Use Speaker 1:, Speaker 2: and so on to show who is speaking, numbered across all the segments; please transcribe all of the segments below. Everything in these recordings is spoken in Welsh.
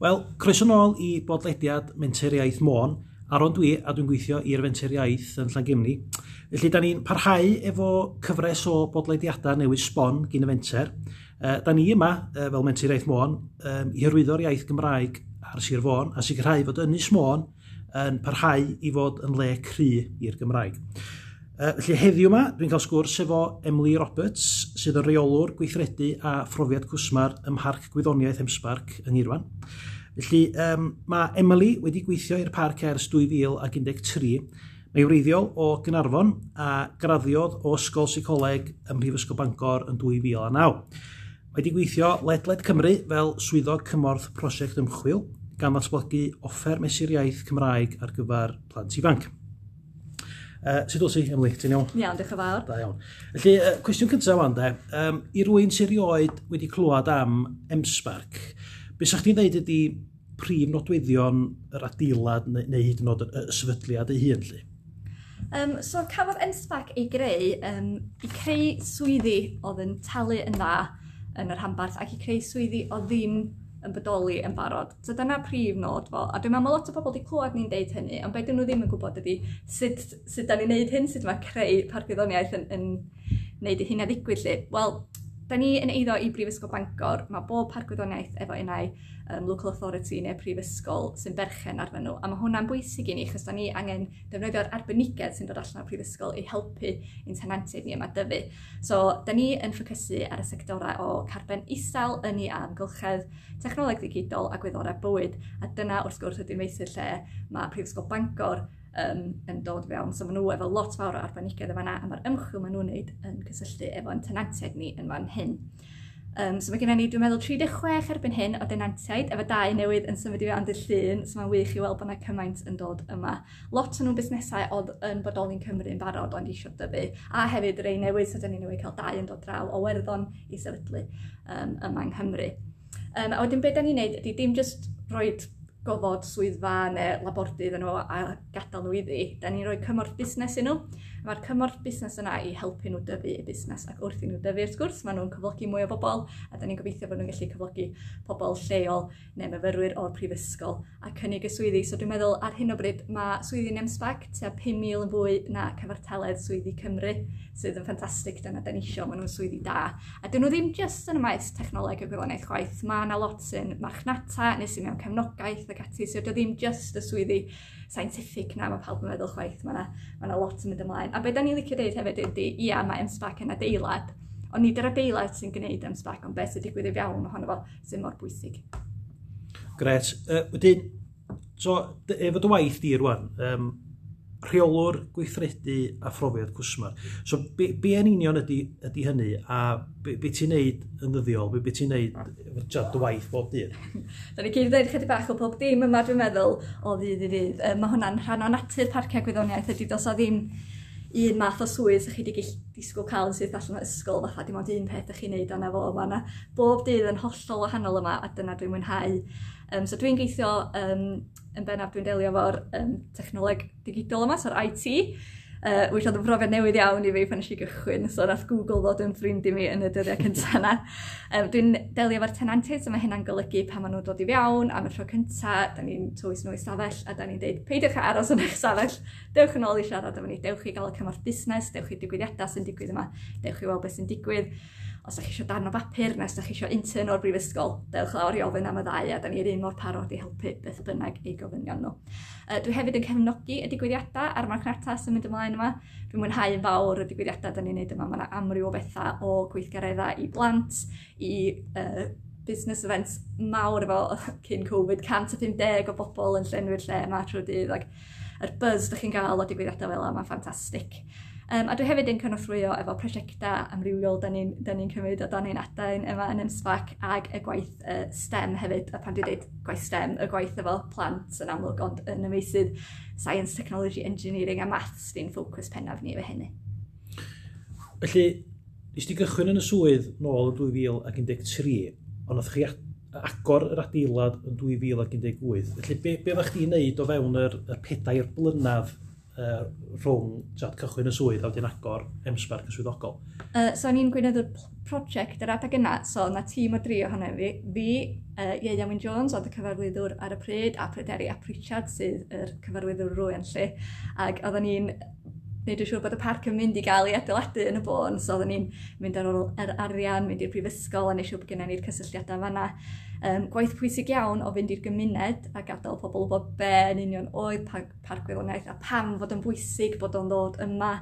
Speaker 1: Wel, croeso nôl i bodlediad menteriaeth Môn, Aron dwi, a dwi'n gweithio i'r Fenturiaeth yn Llangymni. Felly, da ni'n parhau efo cyfres o bodlediadau newydd sbon gyn y Fenter. E, da ni yma, e, fel menteriaeth Môn, e, i hyrwyddo'r iaith Gymraeg ar Sir Fôn, a sicrhau fod Ynys Môn yn parhau i fod yn le cry i'r Gymraeg. Uh, felly heddiw yma, dwi'n cael sgwrs efo Emily Roberts, sydd yn reolwr gweithredu a phrofiad cwsmar ym Mharc Gwyddoniaeth Emsbarc yng Nghirwan. Felly, um, mae Emily wedi gweithio i'r parc ers 2013. Mae wreiddiol o Gynarfon a graddiodd o Ysgol Seicoleg ym Mhrifysgol Bangor yn 2009. Mae wedi gweithio ledled Cymru fel swyddog cymorth prosiect ymchwil gan ddatblygu offer mesur iaith Cymraeg ar gyfer plant ifanc. Uh, sut oes i, Emily? Ti'n iawn?
Speaker 2: Iawn, diolch yn fawr.
Speaker 1: Da iawn. Felly, uh, cwestiwn cyntaf wan, de. Um, I rwy'n sy'n rioed wedi clywed am M-Spark, be sa'ch ti'n dweud ydy prif nodweddion yr adeilad neu, neu hyd yn oed y sefydliad ei hun, lli?
Speaker 2: Um, so, cafodd M-Spark ei greu um, i creu swyddi oedd yn talu yn dda yn yr hambarth ac i creu swyddi o ddim yn bodoli yn barod. So dyna prif nod fo. A dwi'n meddwl lot o bobl wedi clywed ni'n deud hynny, ond beth nhw ddim yn gwybod ydy sut, sut da ni'n neud hyn, sut mae creu pargwyddoniaeth yn, yn neud i hynna ddigwydd lly. Wel, Da ni yn eiddo i Brifysgol Bangor, mae bob pargwyddoniaeth efo unau um, local authority neu prifysgol sy'n berchen arnyn nhw. A mae hwnna'n bwysig i ni, chos da ni angen defnyddio'r arbenigedd sy'n dod allan o'r prifysgol i helpu ein tenantiaid ni yma dyfu. So, da ni yn ffocysu ar y sectorau o carben isel, yn ei amgylchedd, technoleg ddigidol a gwyddorau bywyd. A dyna, wrth gwrs, ydy'n meysydd lle mae Prifysgol Bangor um, yn dod fewn. So maen nhw efo lot fawr o arbenigedd yma a mae'r ymchwil maen nhw'n wneud yn cysylltu efo'n tenantiaid ni yn fan hyn. Um, so mae gennym ni, dwi'n meddwl, 36 erbyn hyn o denantiaid, efo dau newydd yn symud i fewn dydd llun, so mae'n wych i weld bod yna cymaint yn dod yma. Lot o nhw'n busnesau oedd yn bodoli'n Cymru yn barod ond eisiau dyfu, a hefyd rei newydd, so dyn ni newydd cael dau yn dod draw o werddon i sefydlu um, yma yng Nghymru. Um, a wedyn beth da ni'n neud ydy dim jyst roed gofod swyddfa neu labordydd yn nhw a gadael nhw iddi, da ni'n rhoi cymorth busnes i nhw. Mae'r cymorth busnes yna i helpu nhw dyfu y busnes ac wrth i nhw dyfu wrth gwrs, maen nhw'n cyflogi mwy o bobl a da ni'n gobeithio bod nhw'n gallu cyflogi pobl lleol neu myfyrwyr o'r prifysgol a cynnig y swyddi. So dwi'n meddwl ar hyn o bryd mae swyddi NEMSBAC tua 5,000 yn fwy na cyfartaledd swyddi Cymru sydd yn ffantastig dyna da ni isio, maen nhw'n swyddi da. A dyn nhw ddim jyst yn y maes technoleg y gwylonaeth chwaith, mae yna lot sy'n marchnata neu sy'n mewn cefnogaeth ac ati. So dy ddim just y swyddi scientific na mae pawb yn meddwl chwaith. Mae yna ma lot yn mynd ymlaen. A be da ni'n licio dweud hefyd ydy, ia, mae MSPAC yn adeilad, ond nid yr adeilad sy'n gwneud MSPAC, ond beth sy'n digwydd i fiawn ohono fo sy'n mor bwysig.
Speaker 1: Gret. Uh, wedyn, so, efo dy waith di rwan, um, rheolwr gweithredu a phrofiad cwsmar. So, be, be yn union ydy, ydy hynny, a be, be ti'n neud yn ddyddiol, be, be ti'n neud ja, dy waith bob dydd?
Speaker 2: da ni gyd ddweud chydig bach o pob dim yma, dwi'n meddwl, o ddydd i ddydd. E, mae hwnna'n rhan o natur parciau gwyddoniaeth ydy, dos o ddim un math o swydd sy'ch chi wedi disgwyl cael yn syth allan o ysgol, fatha dim ond un peth ych chi'n neud o'na fo. Mae yna bob dydd yn hollol wahanol yma, a dyna dwi'n mwynhau Um, so dwi'n geithio, um, yn bennaf dwi'n delio efo'r um, technoleg digidol yma, so'r IT, uh, which oedd yn brofiad newydd iawn i fi pan eisiau gychwyn, so nath Google ddod yn ffrind i mi yn y dyddiau cyntaf yna. um, dwi'n delio efo'r tenantids, so mae hynna'n golygu pan maen nhw'n dod i fiawn, am y tro cyntaf, da ni'n tywys nhw i stafell, a da ni'n deud, peidiwch a aros yn eich stafell, dewch yn ôl i siarad efo ni, dewch i gael y cymorth busnes, dewch i digwyddiadau sy'n digwydd yma, dewch i weld beth sy'n digwydd os ydych chi eisiau darn o bapur nes ydych chi eisiau intern o'r brifysgol, dewch lawr i ofyn am y ddau a da ni'r un mor parod i helpu beth bynnag ei gofynion nhw. Uh, dwi hefyd yn cefnogi y digwyddiadau a'r marchnata sy'n mynd ymlaen yma. Dwi'n mwynhau yn fawr y digwyddiadau da ni'n neud yma. Mae yna amryw o bethau o gweithgareddau i blant, i uh, business events mawr efo cyn Covid, 150 o bobl yn llenwi'r lle yma trwy dydd ac yr buzz ydych chi'n gael o digwyddiadau fel yma, mae'n ffantastig. Um, a dwi hefyd yn cynorthwyo efo prosiectau amrywiol da ni'n ni cymryd o dan ein adain yma yn ymsfac ag y gwaith uh, STEM hefyd. A pan dwi'n dweud gwaith STEM, y gwaith efo plant yn amlwg, ond yn ymeisydd science, technology, engineering a maths di'n ffocws pennaf ni efo hynny.
Speaker 1: Felly, nes ti gychwyn yn y swydd nôl y 2013, ond oedd chi agor yr adeilad yn 2018. Felly, be, be fach chi'n neud o fewn yr, y pedair blynaf uh, rhwng tiad, cychwyn y swydd a wedyn agor emsbarc y swyddogol.
Speaker 2: Uh, so, ni'n gwneud y prosiect yr adeg yna. So, na tîm o dri ohono fi. Fi, uh, Ieia Wyn Jones, oedd y cyfarwyddwr ar y pryd, a Pryderi a Pritchard, sydd yr cyfarwyddwr rwy'n lle. Ac oedden ni'n wneud yn siŵr bod y parc yn mynd i gael ei adeiladu yn y bôn, so oedden ni'n mynd ar ôl yr arian, mynd i'r prifysgol a neud siŵr bod gennym ni'r cysylltiadau fanna um, gwaith pwysig iawn o fynd i'r gymuned a gadael pobl bod be yn union oedd parc gwyddoniaeth a pam fod yn bwysig bod o'n ddod yma.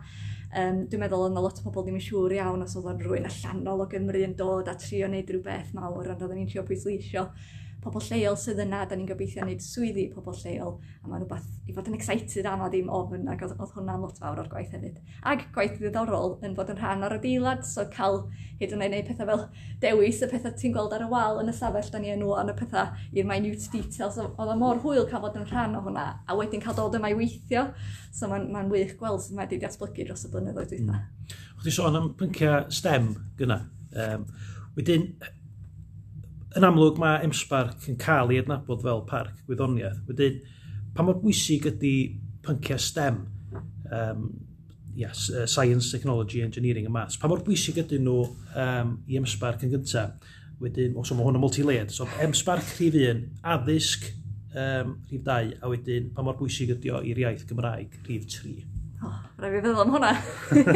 Speaker 2: Um, dwi'n meddwl yna lot o pobl ddim yn siŵr iawn os oedd o'n rhywun allanol o Gymru yn dod a trio wneud rhywbeth mawr ond oedden ni'n trio pwysleisio pobl lleol sydd yna, da ni'n gobeithio wneud swyddi pobl lleol, a mae'n rhywbeth i fod yn excited am a ddim ofyn, ac oedd, oedd hwnna'n lot fawr o'r gwaith hefyd. Ac gwaith ddiddorol yn fod yn rhan o'r adeilad, so cael hyd yn oed wneud pethau fel dewis y pethau ti'n gweld ar y wal yn y safell, da ni yn o'n y pethau i'r minute details, oedd o mor hwyl cael fod yn rhan o hwnna, a wedyn cael dod yma i weithio, so mae'n ma wych gweld sydd wedi datblygu dros y blynyddoedd dwytha. Mm.
Speaker 1: O'ch sôn am pynciau STEM gyna. Um, wedyn, yn amlwg mae M-Spark yn cael ei adnabod fel parc gwyddoniaeth. Wedyn, pa mor bwysig ydy pynciau STEM, um, yes, Science, Technology, Engineering a Maths, pa mor bwysig ydyn nhw um, i M-Spark yn gyntaf? Wedyn, os so, mae hwn yn multi-layered, so M-Spark rhif 1, addysg um, rhif 2, a wedyn pa mor bwysig ydy o i'r iaith Gymraeg rhif 3.
Speaker 2: Oh, Rhaid fi feddwl am hwnna.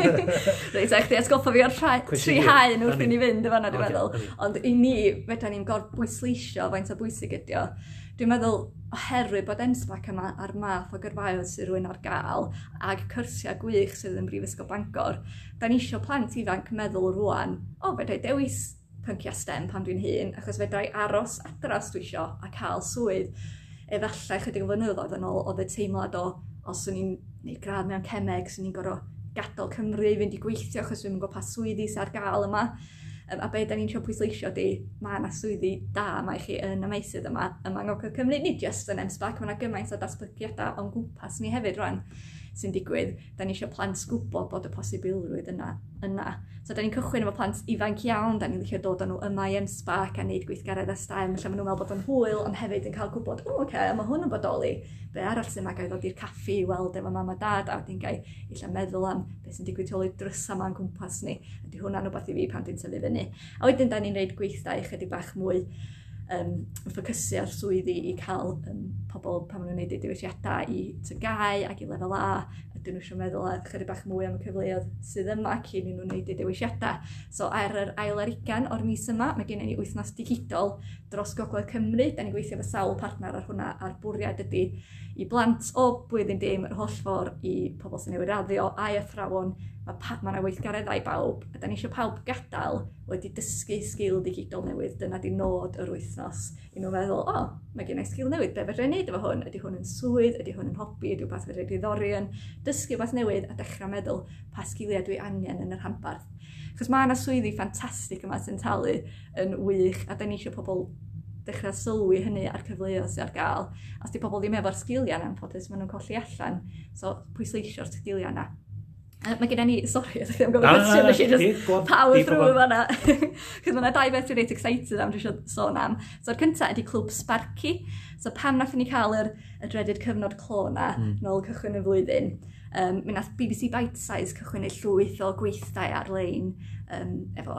Speaker 2: Reit, a chdi atgoffa fi o'r tri haen wrth i ni fynd efo hwnna, dwi'n meddwl. Ond i ni, fedra ni'n gorbwysleisio faint o bwysig ydi o. Dwi'n meddwl, oherwydd bod ensbac yma ar math o gyrfaoedd sydd rwy'n ar gael ag cyrsiau gwych sydd yn Brifysgol Bangor, da ni eisiau plant ifanc meddwl rwan, o, oh, fedra i dewis pynciau STEM pan dwi'n hun, achos fedra i aros adras dwi eisiau a cael swydd efallai chydig o flynyddoedd yn ôl oedd y teimlad o os o'n i'n neud gradd mewn cemeg, sy'n ni'n gorfod gadael Cymru, i fynd i gweithio, achos dwi'n gwybod pa swyddi sy'n ar gael yma. Um, a be da ni'n trio pwysleisio di, mae yna swyddi da yma i chi yn y meisydd yma yma yng Ngogledd Cymru, nid just yn M-SPAC, mae yna gymaint o datblygiadau o'n gwmpas ni hefyd rwan sy'n digwydd, da ni eisiau plant gwybod bod y posibilrwydd yna. yna. So, da ni'n cychwyn efo plant ifanc iawn, da ni'n ddechrau dod â nhw yma i M-Sparc a wneud gweithgaredd a STEM, lle maen nhw'n meddwl bod yn hwyl, ond hefyd yn cael gwybod, o, oce, okay, mae hwn yn bodoli. Be arall sy'n ma gael ddod i'r caffi i weld efo mam a dad, a wedyn gael eich meddwl am beth sy'n digwydd tu drysa ma'n gwmpas ni. Ydy hwnna'n rhywbeth i fi pan dwi'n tyfu fyny. A wedyn da ni'n gwneud gweithdau chydig bach mwy um, ffocysu ar swyddi i cael um, pobl pan maen nhw'n gwneud eu diwylliadau i tygau ac i lefel A, a dyn nhw eisiau meddwl a chyri bach mwy am y cyfleoedd sydd yma cyn i nhw'n gwneud eu diwylliadau. So, ar yr ail ar ugan o'r mis yma, mae gennym ni wythnos digidol dros Gogledd Cymru. Da ni'n gweithio efo sawl partner ar hwnna a'r bwriad ydy i blant o blwyddyn dim yr holl ffordd i pobl sy'n newid raddio a i athrawon. Mae pa, ma yna weithgareddau bawb a da ni eisiau pawb gadael wedi dysgu sgil digidol newydd. Dyna di nod yr wythnos i nhw feddwl, o, oh, mae gen i sgil newydd, be fedra i wneud efo hwn? Ydy hwn yn swydd, ydy hwn yn hobi, ydy hwn beth fedra i ddori yn dysgu beth newydd a dechrau meddwl pa sgiliau dwi angen yn yr hanbarth Chos mae yna swyddi ffantastig yma sy'n talu yn wych, a da ni eisiau pobl dechrau sylwi hynny a'r cyfleoedd sydd ar gael. Os di pobl ddim efo'r sgiliau yna, ffodus, maen nhw'n colli allan. So, pwysleisio'r sgiliau yna. Mae gen i ni, sori, ydych chi'n gofyn cwestiwn, nes i just power through fanna. Cos mae'na dau beth dwi'n reit excited am, dwi'n sôn am. So'r cyntaf ydy Clwb Sparky. So pam nath ni cael yr, y dreaded cyfnod clo na, mm. nôl cychwyn y flwyddyn, Um, mi nath BBC Bite Size cychwyn y llwyth o gweithdau ar-lein um, efo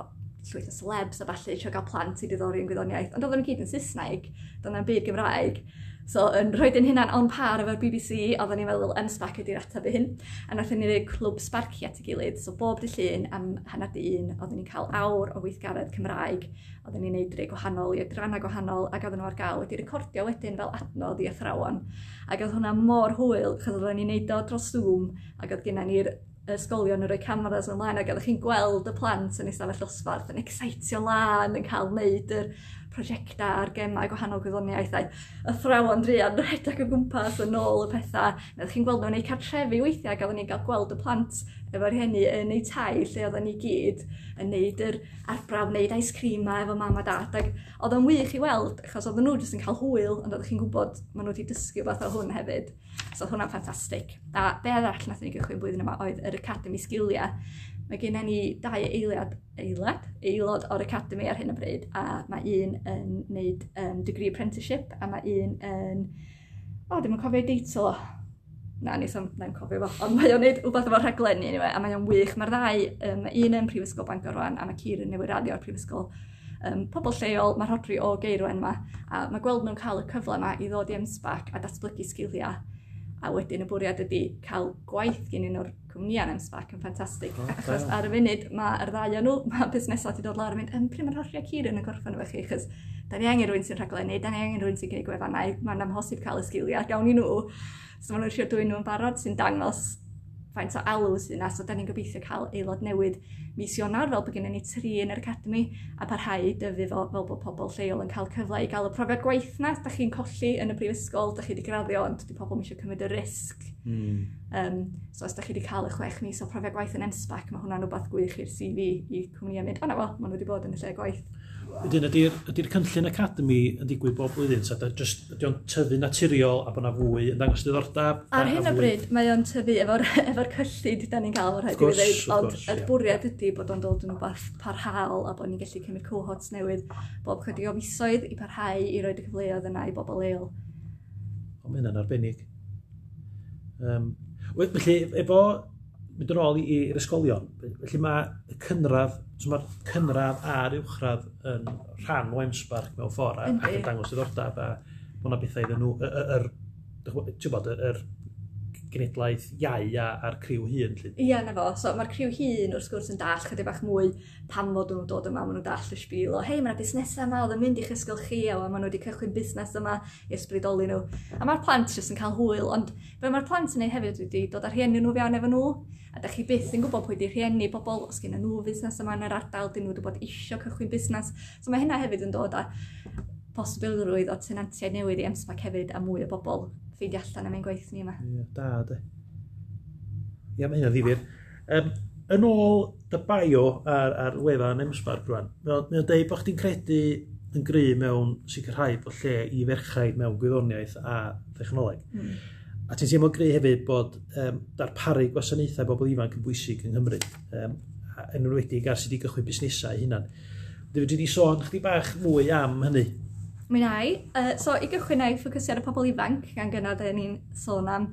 Speaker 2: llwyth o celebs a falle eisiau gael plant i diddori yn gwyddoniaeth, ond oedden nhw'n gyd yn Saesneg, doedd na'm byd Gymraeg. So, yn rhoi'n ein hynna'n on par efo'r BBC, oedden ni'n meddwl M-Sparc ydy'r ateb i hyn. A nath ni ddweud clwb sbarci at y gilydd. So, bob dy llun am hanner di un, oedden ni'n cael awr o weithgaredd Cymraeg. Oedden ni'n neud rei gwahanol i adrannau gwahanol ac oedden nhw ar gael wedi recordio wedyn fel adnodd i athrawon. Ac oedd hwnna mor hwyl, chos oedden ni'n neud o dros Zoom ac oedd gennym ni'r ysgolion yn rhoi cameras ymlaen ac oeddech chi'n gweld y plant yn eistedd y llosbarth yn excitio lan yn cael wneud yr prosiectau ar gemau gwahanol gwyddoniaethau. Y thrawon drian rhedeg o gwmpas yn ôl y pethau. Nid chi'n gweld nhw'n ei cartrefi weithiau, gael ni'n cael gweld y plant efo'r hynny yn ei tai lle oedden ni gyd yn neud yr arbrawf, neud ice cream a efo mam a dad. Ac oedd yn wych i weld, achos oedden nhw jyst yn cael hwyl, ond oedden chi'n gwybod maen nhw wedi dysgu rhywbeth o hwn hefyd. So oedd hwnna'n ffantastig. A be arall nath ni gychwyn blwyddyn yma oedd yr Academy Sgiliau, Mae gen ni dau eiliad, eilad, aelod o'r academy ar hyn o bryd, a mae un yn wneud um, degree apprenticeship, a mae un yn... O, dim yn cofio ei deitl o. Na, nes o'n na'n cofio fo, ond mae o'n neud wbeth efo'r rhaglenni, anyway, a mae o'n wych. Mae'r ddau, um, mae un yn Prifysgol Bangor rwan, a mae Cyr yn newid radio o'r Prifysgol um, pobl lleol, mae rhodri o geirwen yma, a mae gweld nhw'n cael y cyfle yma i ddod i emsbach a datblygu sgiliau A wedyn y bwriad ydy cael gwaith gen un o'r cwmnïau yn MSPAC yn ffantastig.
Speaker 1: Oh,
Speaker 2: achos ar y funud mae'r ddau o nhw, mae busnesau wedi dod lawr yn mynd, yn pryd mae'r hollio cyr yn y gorffan efo chi, achos da ni angen rhywun sy'n rhaglennu, da ni angen rhywun sy'n gwneud gwefannau, mae'n amhosib cael y sgiliau, gawn i nhw. So maen nhw'n siarad dwi'n nhw'n barod sy'n dangos faint o elw sydd yna, so da ni'n gobeithio cael aelod newydd mis Ionawr fel bod gennym ni tri yn yr academi, a parhau i dyfu fel, fel bod pobl lleol yn cael cyfle i gael y profiad gwaith na. Da chi'n colli yn y brifysgol, da chi wedi graddio, ond dydy pobl eisiau cymryd y risg.
Speaker 1: Mm.
Speaker 2: Um, so os da chi wedi cael y chwech mis o profiad gwaith yn NSPAC, mae hwnna'n rhywbeth gwych i'r CV i cwmnïau mynd, o na fo, maen nhw wedi bod yn y lle gwaith
Speaker 1: Ydyn, ydy'r ydy cynllun Academy yn digwydd bob blwyddyn? So, ydy o'n tyfu naturiol a bod yna fwy yn dangos diddordeb.
Speaker 2: Ar hyn o bryd, mae o'n tyfu efo'r efo cyllid da ni'n cael o'r rhaid i fi
Speaker 1: ddeud,
Speaker 2: ond yr
Speaker 1: yeah.
Speaker 2: bwriad ydy bod o'n dod yn rhywbeth parhaol a bod ni'n gallu cymryd cohorts newydd bob chydig o misoedd i parhau i roed y cyfleoedd yna i bobl leol.
Speaker 1: O, mae hynna'n arbennig. Um, Felly, efo mynd yn ôl i'r ysgolion. Felly mae y cynradd, so mae'r cynradd a'r uwchradd yn rhan o emsbarc mewn ffordd a, ac yn dangos diddordeb a mae yna bethau iddyn nhw, yr, bod, yr genedlaeth iau a, a'r criw hun. Lly.
Speaker 2: Ia, na fo. So, mae'r criw hun wrth gwrs yn dall chydig bach mwy pam fod nhw'n dod yma, maen nhw'n dall y sbil o hei, mae'na busnesau yma, oedd yn mynd i'ch ysgol chi, a maen nhw wedi cychwyn busnes yma i ysbrydoli nhw. A mae'r plant jyst yn cael hwyl, ond be mae'r plant yn ei hefyd wedi dod ar hyn nhw fewn efo nhw, a da chi byth yn gwybod pwy di rhieni pobl, os gen nhw busnes yma yn yr ardal, dyn nhw wedi bod eisiau cychwyn busnes. So mae hynna hefyd yn dod â posibilrwydd o tenantiaid newydd i emsbac hefyd a mwy o bobl ffeindio allan am ein gwaith ni yma.
Speaker 1: Ie, da, de. Ie, mae hynna'n ddifur. Um, yn ôl dy bio ar, ar wefan emsbarc rwan, mae o'n deud bod chdi'n credu yn gry mewn sicrhau bod lle i ferchaid mewn gwyddoniaeth a thechnoleg.
Speaker 2: Mm.
Speaker 1: A ti'n teimlo greu hefyd bod um, darparu gwasanaethau bobl ifanc yn bwysig yng Nghymru, um, yn enwedig ar sydd wedi gychwyn busnesau hunan. Dwi wedi sôn chdi bach mwy am hynny.
Speaker 2: Mi nai. Uh, so, i gychwyn na ffocysu ar y pobl ifanc, gan gyna dyn ni'n sôn am.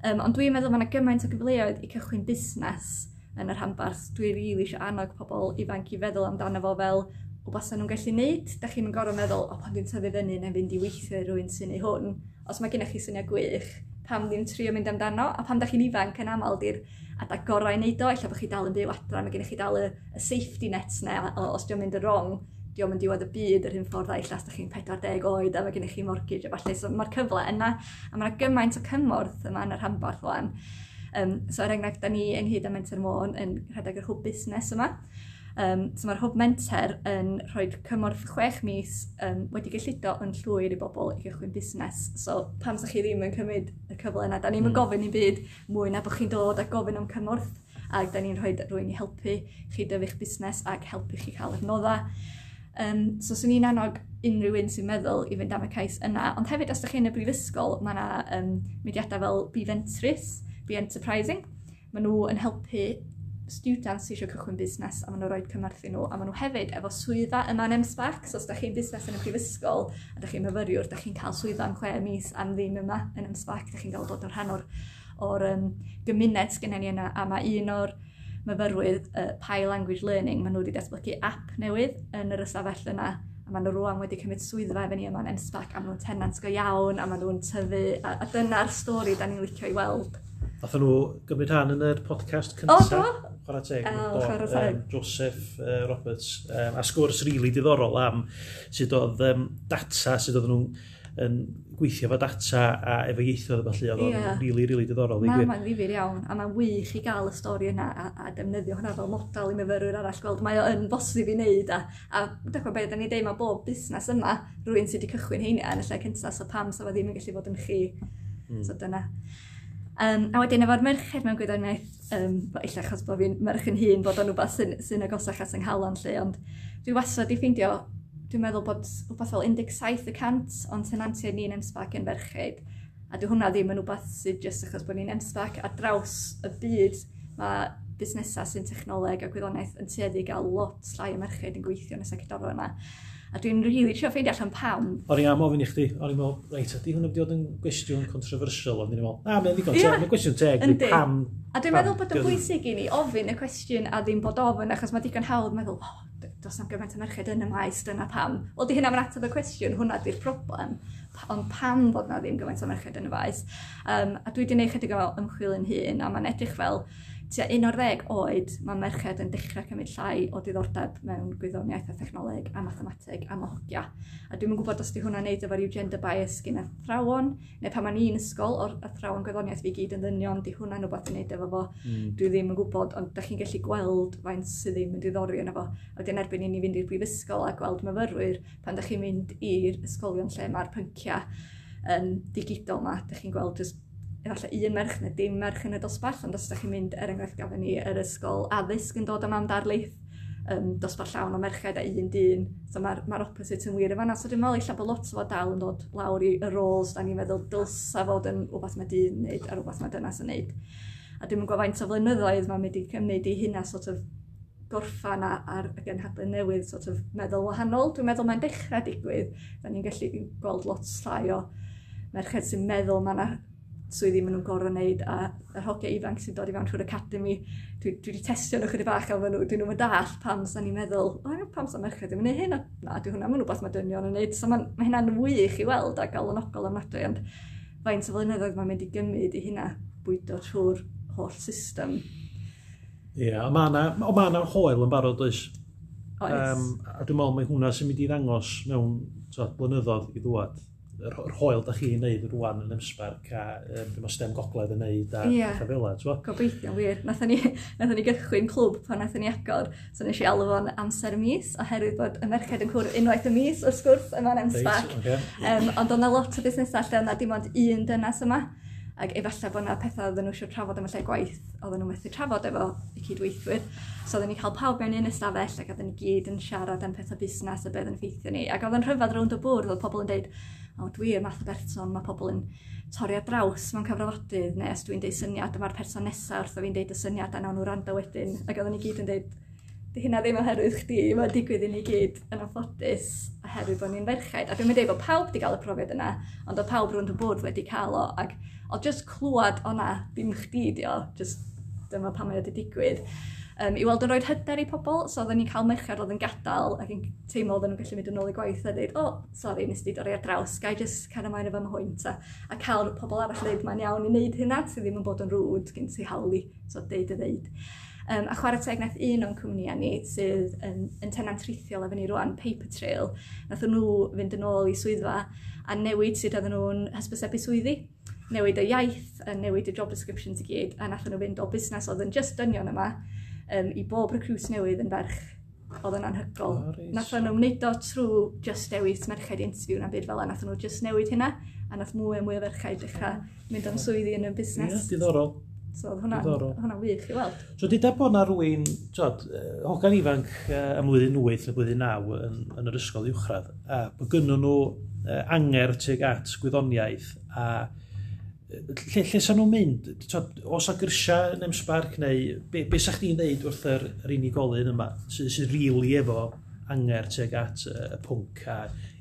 Speaker 2: Um, ond dwi'n meddwl mae yna gymaint o gyfleoedd i cychwyn busnes yn yr hanbarth. Dwi'n rili really eisiau annog pobl ifanc i feddwl amdano fo fel o basa nhw'n gallu neud. Da chi'n gorfod meddwl, o pan dwi'n tyfu fyny neu fynd i weithio rhywun sy'n ei hwn. Os mae gennych chi syniad gwych, pam ddim trio mynd amdano, a pam da chi'n ifanc yn aml di'r adag gorau i wneud o, efallai bod chi dal yn byw adra, mae gennych chi dal y, y safety nets na, o, os di'n mynd yn wrong, diolch yn diwedd y byd yr hyn ffordd a illa, os da chi'n 40 oed a mae gennych chi mortgage a falle. So mae'r cyfle yna a mae'na gymaint o cymorth yma yn yr rhanbarth rwan. Um, so er enghraifft, da ni ynghyd â Mentor Môn yn rhedeg yr hwb busnes yma. Um, so mae'r hwb menter yn rhoi cymorth chwech mis um, wedi gyllido yn llwyr i bobl i gychwyn busnes. So pam sa chi ddim yn cymryd y cyfle yna, da ni'n mm. gofyn i byd mwy na bod chi'n dod a gofyn am cymorth ac da ni'n rhoi rhywun i helpu chi dyfu'ch busnes ac helpu chi cael adnoddau. Um, so swn i'n annog unrhyw un sy'n meddwl i fynd am y cais yna, ond hefyd os ydych chi yn y brifysgol, mae yna um, mudiadau fel Be Ventris, Be Enterprising. Maen nhw yn helpu students sydd eisiau cychwyn busnes a maen nhw'n rhoi cymorth i nhw a maen nhw hefyd efo swyddfa yma yn anem so os da chi'n busnes yn y prifysgol a da chi'n myfyriwr da chi'n cael swyddfa am chwe mis am ddim yma yn anem sbac da chi'n cael dod o'r rhan o'r, or, um, gymuned gen ni yna a mae un o'r myfyrwydd uh, Pi Language Learning maen nhw wedi datblygu app newydd yn yr ystafell yna a maen nhw rwan wedi cymryd swyddfa efo ni yma yn anem a maen nhw'n tenant go iawn a maen nhw'n tyfu a, a dyna'r stori da ni'n licio i weld.
Speaker 1: Nathon nhw gymryd rhan yn yr podcast cyntaf.
Speaker 2: O, do?
Speaker 1: Chwarae teg.
Speaker 2: O, chwarae teg.
Speaker 1: Um, Joseph uh, Roberts. Um, a sgwrs rili really diddorol am sut oedd um, data, sut oedd nhw'n yn gweithio efo data a efo ieithoedd a falle, oedd o'n
Speaker 2: yeah.
Speaker 1: rili, rili diddorol.
Speaker 2: Mae'n ma ddifur iawn, a mae'n wych i gael y stori yna a, a defnyddio hwnna fel model i myfyrwyr arall gweld. Mae o'n bosib i wneud, a, a dechrau beth, da ni deud mae bob busnes yma, rhywun sydd wedi cychwyn heina yn y lle cyntaf, so pam sa fo ddim yn gallu fod yn chi.
Speaker 1: Mm.
Speaker 2: So hmm. dyna. Um, a wedyn efo'r merched mewn gwyddoniaeth, um, illa achos bod fi'n merch yn hun bod o'n rhywbeth sy'n, sy agosach at yng nghalon lle, ond dwi wastad i ffeindio, dwi'n meddwl bod rhywbeth fel 17% o'n tenantiau ni'n emsbac yn ferchyd, a dwi hwnna ddim yn rhywbeth sydd jyst achos bod ni'n emsbac, a draws y byd, mae busnesau sy'n technoleg a gwyddoniaeth yn tueddu i gael lot llai o merched yn gweithio yn y sector yna a dwi'n rili really trio ffeindio allan pam.
Speaker 1: O'n i am ofyn i chdi, o'n i'n meddwl, reit, ydy hwn wedi bod yn gwestiwn controversial, ond i'n meddwl, na, mae'n ddigon teg, mae'n gwestiwn teg, pam...
Speaker 2: A dwi'n meddwl bod yn bwysig i ni ofyn y cwestiwn a ddim bod ofyn, achos mae digon hawdd meddwl, oh, does na'm gymaint o merched yn y maes, dyna pam. Wel, di hynna yn ateb y cwestiwn, hwnna di'r problem. Ond pam bod na ddim gymaint o merched yn y maes? Um, a dwi wedi gwneud chydig o ymchwil yn hun, a mae'n edrych fel, tua 11 oed mae merched yn dechrau cymryd llai o diddordeb mewn gwyddoniaeth a thechnoleg a mathemateg a mohogia. A dwi'n gwybod os di hwnna'n neud efo'r gender bias gen athrawon, neu pan ma'n i'n ysgol o'r athrawon gwyddoniaeth fi gyd yn ddynion, di hwnna'n rhywbeth yn neud efo fo.
Speaker 1: Mm.
Speaker 2: Dwi ddim yn gwybod, ond da chi'n gallu gweld faint sydd ddim yn diddori yna fo. A wedyn erbyn i ni fynd i'r brifysgol a gweld myfyrwyr, pan da chi'n mynd i'r ysgolion lle mae'r pynciau yn digidol yma, da chi'n gweld jyst efallai un merch neu dim merch yn y dosbarth, ond os ydych chi'n mynd, er enghraifft gafon ni yr ysgol addysg yn dod am amdarlaeth, um, dosbarth llawn o merched a un dyn, so mae'r ma, r, opposite yn wir efo So dwi'n meddwl eich bod lot o fo dal yn dod lawr i y roles, da ni'n meddwl dylsa fod yn rhywbeth mae dyn yn neud a rhywbeth mae dynas yn neud. A dwi'n gwybod faint o flynyddoedd mae'n mynd i cymryd i hynna sort of gorffan ar y genhadau newydd sort of meddwl wahanol. Dwi'n meddwl mae'n dechrau digwydd. Da ni'n gallu gweld lot llai o merched sy'n meddwl mae yna swyddi maen nhw'n gorau wneud a yr hogiau ifanc sy'n dod i fewn trwy'r academi, dwi, dwi wedi testio nhw chydig bach a maen nhw, dyn nhw'n dall pam sa'n ni'n meddwl, o, pam sa'n merched ddim yn mynd hyn, a na, dwi hwnna, maen nhw beth mae dynion yn wneud, so mae, ma hynna'n wych i weld a gael yn ogol ofnadwy, ond faint o flynyddoedd mae'n mynd i gymryd i hynna bwydo trwy'r holl system.
Speaker 1: Ie, yeah, mae yna ma hoel yn barod oes.
Speaker 2: Oes.
Speaker 1: Um, a dwi'n meddwl mae hwnna sy'n mynd i ddangos mewn so, blynyddoedd i ddwad yr hoel da chi'n neud rwan yn ymsbarc a um, beth mae stem gogledd yn neud a yeah. pethau fel yna.
Speaker 2: Gobeithio wir. Nathon ni, nathon ni gychwyn clwb pan nathon ni agor. So nes i alw fo'n amser mis, oherwydd bod y merched yn cwrw unwaith y mis wrth gwrs yma'n ymsbarc.
Speaker 1: Okay.
Speaker 2: um, ond o'na lot o busnesau lle o'na dim ond un dynas yma. Ac efallai bod yna pethau oedden nhw eisiau trafod am y lle gwaith, oedden nhw methu trafod efo y cydweithwyr. So oedden ni cael pawb mewn un ystafell ac oedden ni gyd yn siarad am pethau busnes a beth yn ffeithio ni. Ac oedden rhyfedd rownd y bwrdd, oedd pobl yn dweud, o dwi y math o berson mae pobl yn torri ar draws mewn cyfrifodydd neu os dwi'n deud syniad dyma'r person nesaf wrth o fi'n deud y syniad a nawn nhw rando wedyn ac oedden ni gyd yn deud di hynna ddim oherwydd chdi, mae'n digwydd i ni gyd yn anffodus oherwydd bod ni'n ferchaid. A dwi'n mynd i bod pawb wedi cael y profiad yna, ond o pawb rwy'n bwrdd wedi cael o, ac o just clywed o'na, ddim chdi di o, just dyma pan mae wedi digwydd um, i weld yn rhoi hyder i pobl, so oedden ni'n cael merched oedd yn gadael ac yn teimlo oedden nhw'n gallu mynd yn ôl i gwaith a dweud, o, oh, sori, nes di dorri ar draws, gai jyst cael ymlaen efo mhwynt ta. A cael pobl arall dweud, mae'n iawn i wneud hynna, sydd ddim yn bod yn rŵd, gen ti hawli, so deud y ddeud. Um, a chwarae teg nath un o'n cwmnïau ni sydd yn, yn tenant rhithiol efo ni rwan, Paper Trail, nath nhw fynd yn ôl i swyddfa a newid sydd oedden nhw'n hysbysebu swyddi newid y iaith, a newid y job descriptions i gyd, a nath nhw fynd o busnes oedd yn just dynion yma, um, i bob recruit newydd yn ferch oedd yn anhygol.
Speaker 1: Oh,
Speaker 2: nath nhw'n wneud o trwy just newid merched i interview na byd fel yna. Nath nhw just newid hynna, a nath mwy a mwy o ferched dechrau mynd am swyddi yn y busnes.
Speaker 1: Ie,
Speaker 2: yeah,
Speaker 1: diddorol.
Speaker 2: So oedd
Speaker 1: diddorol.
Speaker 2: hwnna wych i weld.
Speaker 1: So dyda bod na rhywun, tjod, hogan ifanc uh, ym flwyddyn 8 neu blwyddyn 9 yn, yn yr ysgol uwchradd, a bod gynnyn nhw uh, anger tuag at gwyddoniaeth a lle, lle sa'n nhw'n mynd? Os a gyrsia yn emsbarc neu be, be sa'ch chi'n ddeud wrth yr, yr unigolyn yma sy'n sy rili efo anger tuag at y uh, pwnc a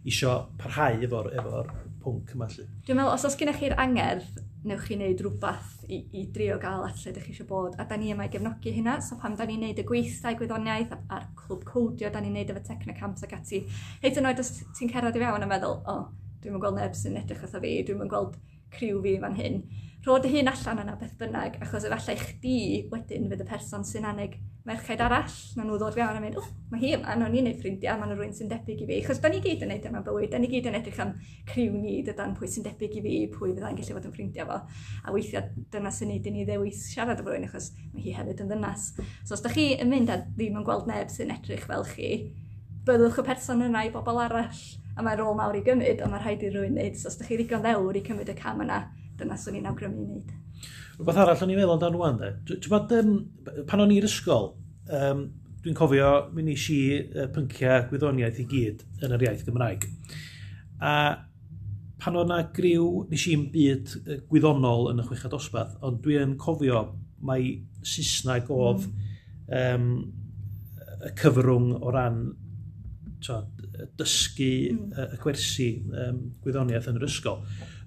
Speaker 1: isio parhau efo'r efo pwnc yma lle?
Speaker 2: Dwi'n meddwl, os oes gennych chi'r anger, newch chi wneud rhywbeth i, i drio gael at lle ydych chi eisiau bod, a da ni yma i gefnogi hynna, so pam da ni'n neud y gweithdau gwyddoniaeth a'r clwb codio, da ni'n neud efo Technocamps ac ati. Hyd yn oed os ti'n cerdded i fewn a meddwl, o, oh, dwi'n yn gweld neb sy'n edrych atho fi, dwi'n yn gweld criw fi fan hyn. Rho dy hun allan yna beth bynnag, achos efallai chdi wedyn fydd y person sy'n aneg merched arall, na nhw ddod fewn a mynd, oh, mae hi yma, o'n i'n neud ffrindiau, mae nhw rwy'n sy'n debyg i fi. Chos da ni gyd yn neud yma bywyd, da ni gyd yn edrych am criw ni, dydan pwy sy'n debyg i fi, pwy fydda'n gallu fod yn ffrindiau fo. A weithiau dyna sy'n neud i ni ddewis siarad o rwy'n, achos mae hi hefyd yn ddynas. So os da chi yn mynd a ddim yn gweld neb sy'n edrych fel chi, byddwch y person yna i bobl arall a mae rôl mawr i gymryd, ond mae rhaid i rhywun wneud. So, os ydych chi ddigon ddewr i cymryd y cam yna, dyna swn i'n awgrymu i wneud.
Speaker 1: Rhywbeth arall o'n i'n meddwl amdano rwan, de. Ti'n bod, um, pan o'n i'r ysgol, um, dwi'n cofio, mi nes i uh, pynciau gwyddoniaeth i gyd yn yr iaith Gymraeg. A pan o'na griw, nes i'n byd gwyddonol yn y chwechad dosbarth, ond dwi'n cofio mae Saesneg oedd um, y cyfrwng o ran to, dysgu mm. y gwersi um, gwyddoniaeth yn yr ysgol.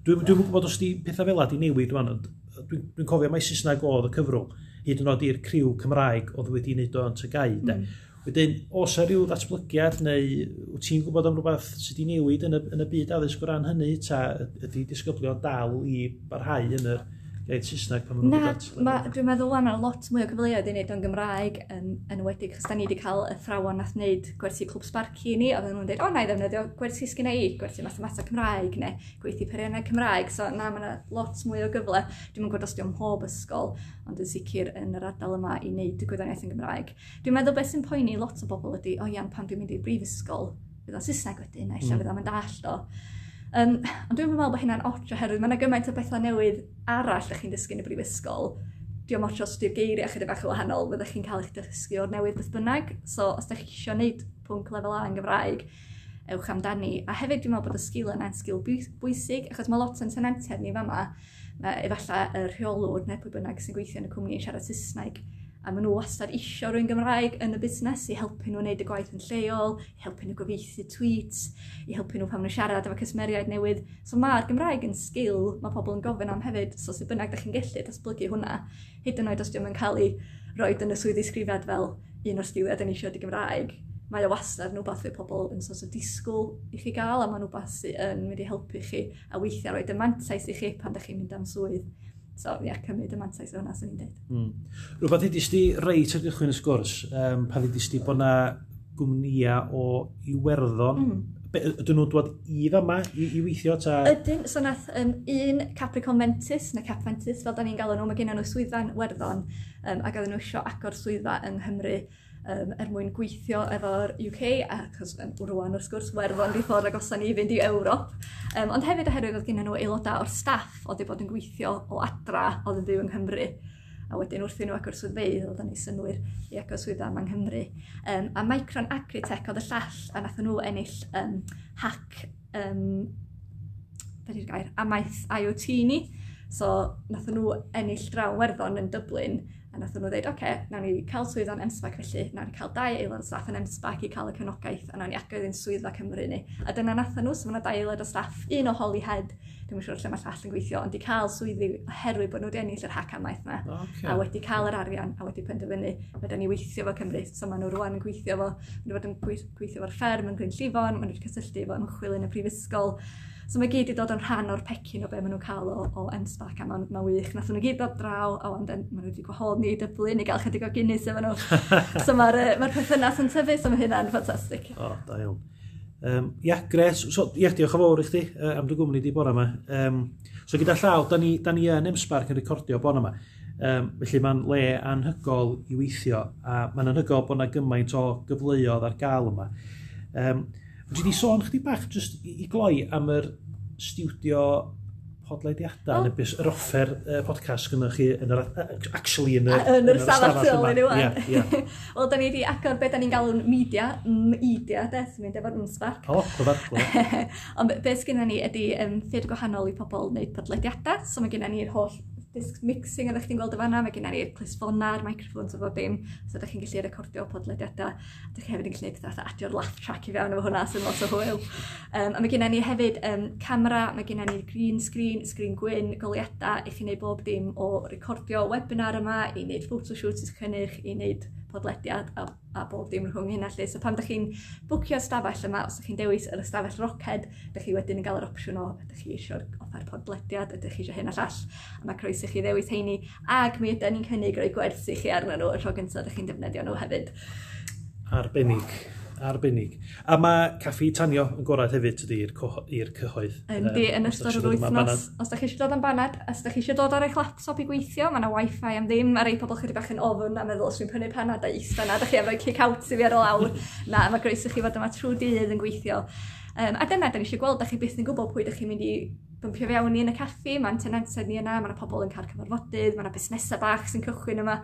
Speaker 1: Dwi'n dwi, gwybod os di pethau fel di newid dwi'n dwi, dwi cofio mai Saesneg oedd y cyfrwng hyd yn oed i'r criw Cymraeg oedd wedi wneud o'n tygau. Mm. Wedyn, os yw rhyw ddatblygiad neu wyt ti'n gwybod am rhywbeth sydd wedi newid yn y, yn y byd addysg o ran hynny, ta ydy disgyblion dal i barhau yn yr iaith Saesneg pan
Speaker 2: maen nhw'n dod. Na, dwi'n meddwl wan ar lot mwy o gyfleoedd i wneud o'n Gymraeg yn, yn wedi, chos da ni wedi cael y thrawon nath wneud gwersi Clwb Sparci i ni, oedd nhw'n dweud, o na i ddefnyddio gwersi sgynna i, gwersi mathemata Cymraeg neu gweithio peiriannau Cymraeg, so na, mae yna lot mwy o gyfle. Dwi'n gwybod os diwm mhob ysgol, ond yn sicr yn yr ardal yma i wneud y gwyddoniaeth yn Gymraeg. Dwi'n meddwl beth sy'n poeni lot o bobl ydy, o iawn, pan dwi'n mynd i'r brifysgol, fydd o'n Saesneg wedyn, a eisiau mm. fydd o'n mynd allt o. Um, ond dwi'n meddwl bod hynna'n otr oherwydd mae yna gymaint o bethau newydd arall ydych chi'n dysgu yn y brifysgol. Dwi'n otr os ydy'r geiriau chydig bach o wahanol, fyddech chi'n cael eich dysgu o'r newydd beth bynnag. So, os ydych chi eisiau gwneud pwnc lefel A yn Gymraeg, ewch amdani. A hefyd dwi'n meddwl bod y sgil yna'n sgil bwysig, achos mae lot yn tenantiaid ni fama, efallai y rheolwr neu pwy bynnag sy'n gweithio yn y cwmni yn siarad Saesneg a maen nhw wastad isio rwy'n Gymraeg yn y busnes i helpu nhw wneud y gwaith yn lleol, i helpu nhw gyfeithi tweets, i helpu nhw pan nhw siarad efo cysmeriaid newydd. So mae'r Gymraeg yn sgil mae pobl yn gofyn am hefyd, so sydd bynnag da chi'n gallu datblygu hwnna, hyd yn oed os diwm yn cael ei roed yn y swyddi sgrifiad fel un o'r sgiliau yn eisiau di Gymraeg. Mae o wastad nhw beth fydd pobl yn sos o disgwyl i chi gael, a mae nhw beth sy'n mynd i helpu chi a weithiau roed y mantais i chi pan da chi'n mynd am swydd. So, ie, yeah, cymryd y mantais o hwnna, sy'n ni'n dweud. Mm.
Speaker 1: Rwy'n ydych chi reit ar gychwyn y sgwrs, um, pa ddidus chi bod yna gwmnia o Iwerddon mm ydyn nhw'n dod i fyma i, i weithio? Ta...
Speaker 2: Ydyn, so nath um, un Capricorn Mentis, neu Cap Mentis, fel da ni'n galw nhw, mae gen nhw swyddfa'n werddon, um, ac oedden nhw eisiau agor swyddfa yng Nghymru um, er mwyn gweithio efo'r UK, achos um, rwan wrth gwrs werddon di ffordd agosan i fynd i Ewrop. Um, ond hefyd oherwydd oedd gen nhw aelodau o'r staff oedd wedi bod yn gweithio o adra oedd yn byw yng Nghymru. A wedyn wrth i nhw agor swyddfeidd oedd yn ei synwyr i agor swyddfa yma yng Nghymru. Um, a Micron Agritech oedd y llall a nath nhw ennill um, hack um, beth yw'r gair, amaeth IoT ni. So nath nhw ennill draw werddon yn Dublin A nath nhw ddeud, oce, okay, nawn ni cael swydd o'n emsbag felly, nawn ni cael dau aelod o staff yn emsbag i cael y cefnogaeth, a nawn ni agwedd i'n swyddfa Cymru ni. A dyna nath nhw, so mae dau aelod o staff, un o holi head, dwi'n siŵr lle mae llall yn gweithio, ond di cael swyddi oherwydd bod nhw wedi ennill yr hac amaeth yma, okay. a wedi cael yr arian, a wedi penderfynu, wedyn ni weithio fo Cymru, so maen nhw rwan yn gweithio fo, maen nhw wedi bod yn gweithio fo'r fferm yn Gwyn Llifon, maen nhw wedi cysylltu fo ymchwil yn y prifysgol, So mae gyd i dod yn rhan o'r pecyn o be maen nhw'n cael o, o NSPAC a mae'n ma wych. Nath nhw gyd dod draw, a ond maen nhw wedi gwahodd ni dyblu, i gael chydig o Guinness efo nhw. so mae'r ma, perthynas yn tyfu, so mae hynna'n ffantastig.
Speaker 1: O, oh, da iawn. Um, ia, gres. So, ia, diolch yn fawr i chdi uh, am dy gwmni di bora yma. Um, so gyda llaw, da ni, da ni yn Emsbarc yn recordio bora yma. Um, felly mae'n le anhygol i weithio a mae'n anhygol bod yna gymaint o gyfleoedd ar gael yma. Um, Dwi wedi sôn chdi bach just i, i gloi am yr studio podlediadau, oh. neu bys yr offer uh, podcast gyda chi yn yr, actually yn
Speaker 2: yr, yn yr stafell yma. Yn yeah, yeah. Wel, da ni wedi agor beth da ni'n galw'n media, media, des, mynd efo'r msbarc.
Speaker 1: O, clyfar, clyfar.
Speaker 2: Ond beth sgynna ni ydy um, ffyrdd gwahanol i pobl wneud podlediadau, so mae gynna ni'r holl disc mixing oeddech chi'n gweld o fanna, mae gen i'r clisfona'r microphones o bob dim, so ydych chi'n gallu recordio podlediadau, ydych chi hefyd yn gallu gwneud pethau adio'r laugh track i fewn efo hwnna sy'n lot o hwyl. Um, a mae gen i hefyd um, camera, mae gen i green screen, screen gwyn, goliadau, i chi wneud bob dim o recordio webinar yma, i wneud photoshoots i'ch cynnyrch, i wneud podlediad a, a bob dim rhwng hynna lle. So pan ydych chi'n bwcio stafell yma, os ydych chi'n dewis yr ystafell roced, ydych chi wedyn yn cael yr opsiwn o ydych chi eisiau offer podlediad, ydych chi eisiau hyn a llall, a mae croeso chi ddewis heini, ac mi ydyn ni'n cynnig roi gwersi chi arnyn nhw y tro gyntaf ydych chi'n defnyddio nhw hefyd.
Speaker 1: Arbennig arbennig. A mae caffi tanio yn gorau hefyd ydy i'r cyhoedd.
Speaker 2: Yndi, um, yn ystod yr wythnos. Os da chi eisiau dod am banad, os da chi eisiau dod ar eich laptop i gweithio, mae yna wifi am ddim, a rei pobl chyri bach yn ofyn a meddwl os dwi'n prynu panad a eista na, da chi am kick out i fi ar y lawr. na, mae groeso chi fod yma trwy dydd yn gweithio. Um, a dyna, da ni eisiau gweld, da chi byth yn gwybod pwy da chi'n mynd i bympio fewn ni yn y caffi, mae'n tenantiaid ni yna, mae yna pobl yn cael cyfarfodydd, mae yna busnesau bach sy'n cychwyn yma.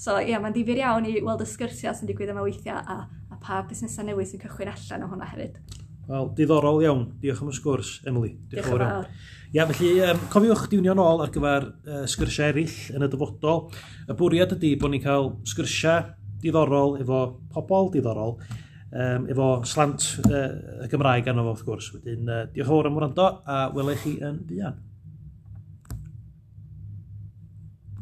Speaker 2: So ie, yeah, mae'n difyr iawn i weld y sgyrsiau sy'n digwydd yma weithiau a a pa busnesau newydd sy'n cychwyn allan o hwnna hefyd.
Speaker 1: Wel, diddorol iawn. Diolch am y sgwrs, Emily. Diolch, Diolch yn Ia, felly um, cofiwch diwnio nôl ar gyfer uh, sgyrsiau eraill yn y dyfodol. Y bwriad ydy bod ni'n cael sgyrsiau diddorol efo pobl diddorol, um, efo slant uh, y Gymraeg arno fo, wrth gwrs. Wedyn, uh, diolch yn fawr am wrando a welai chi yn fuan.